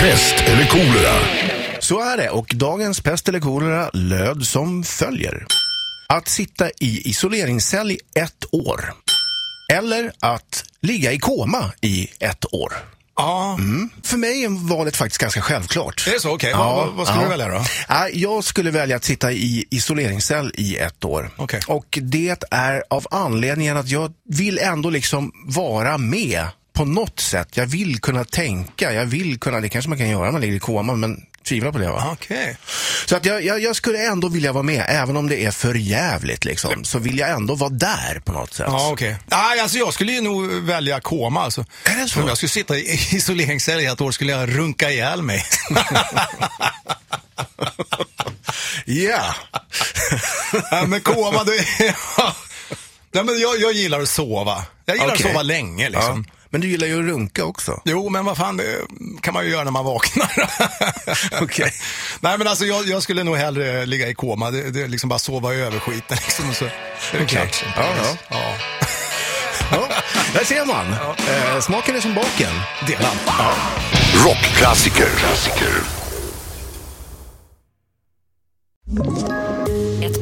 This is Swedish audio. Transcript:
Pest eller kolera? Så är det och dagens pest eller kolera löd som följer. Att sitta i isoleringscell i ett år. Eller att ligga i koma i ett år. Ja, För mig är valet faktiskt ganska självklart. det är så. Okej, vad, vad, vad skulle du välja då? Jag skulle välja att sitta i isoleringscell i ett år. Okej. Och det är av anledningen att jag vill ändå liksom vara med på något sätt. Jag vill kunna tänka, jag vill kunna, det kanske man kan göra när man ligger i koma, men tvivlar på det va? Okej. Så att jag, jag, jag skulle ändå vilja vara med, även om det är för jävligt liksom, så vill jag ändå vara där på något sätt. Ja, okej. Nej, alltså jag skulle ju nog välja koma alltså. Är det så? Om jag skulle sitta i isoleringscell i ett år skulle jag runka ihjäl mig. Ja. Nej, men koma, är... Nej, men jag, jag gillar att sova. Jag gillar Okej. att sova länge liksom. Ja. Men du gillar ju att runka också. Jo, men vad fan, det kan man ju göra när man vaknar. Okej. Nej, men alltså jag, jag skulle nog hellre ligga i koma. Det, det är liksom bara sova över skiten liksom. Och så är det klart. Ja, ja. ja. Ja, där ser man. Eh, smaken är som baken. Delad. Rockklassiker. Klassiker.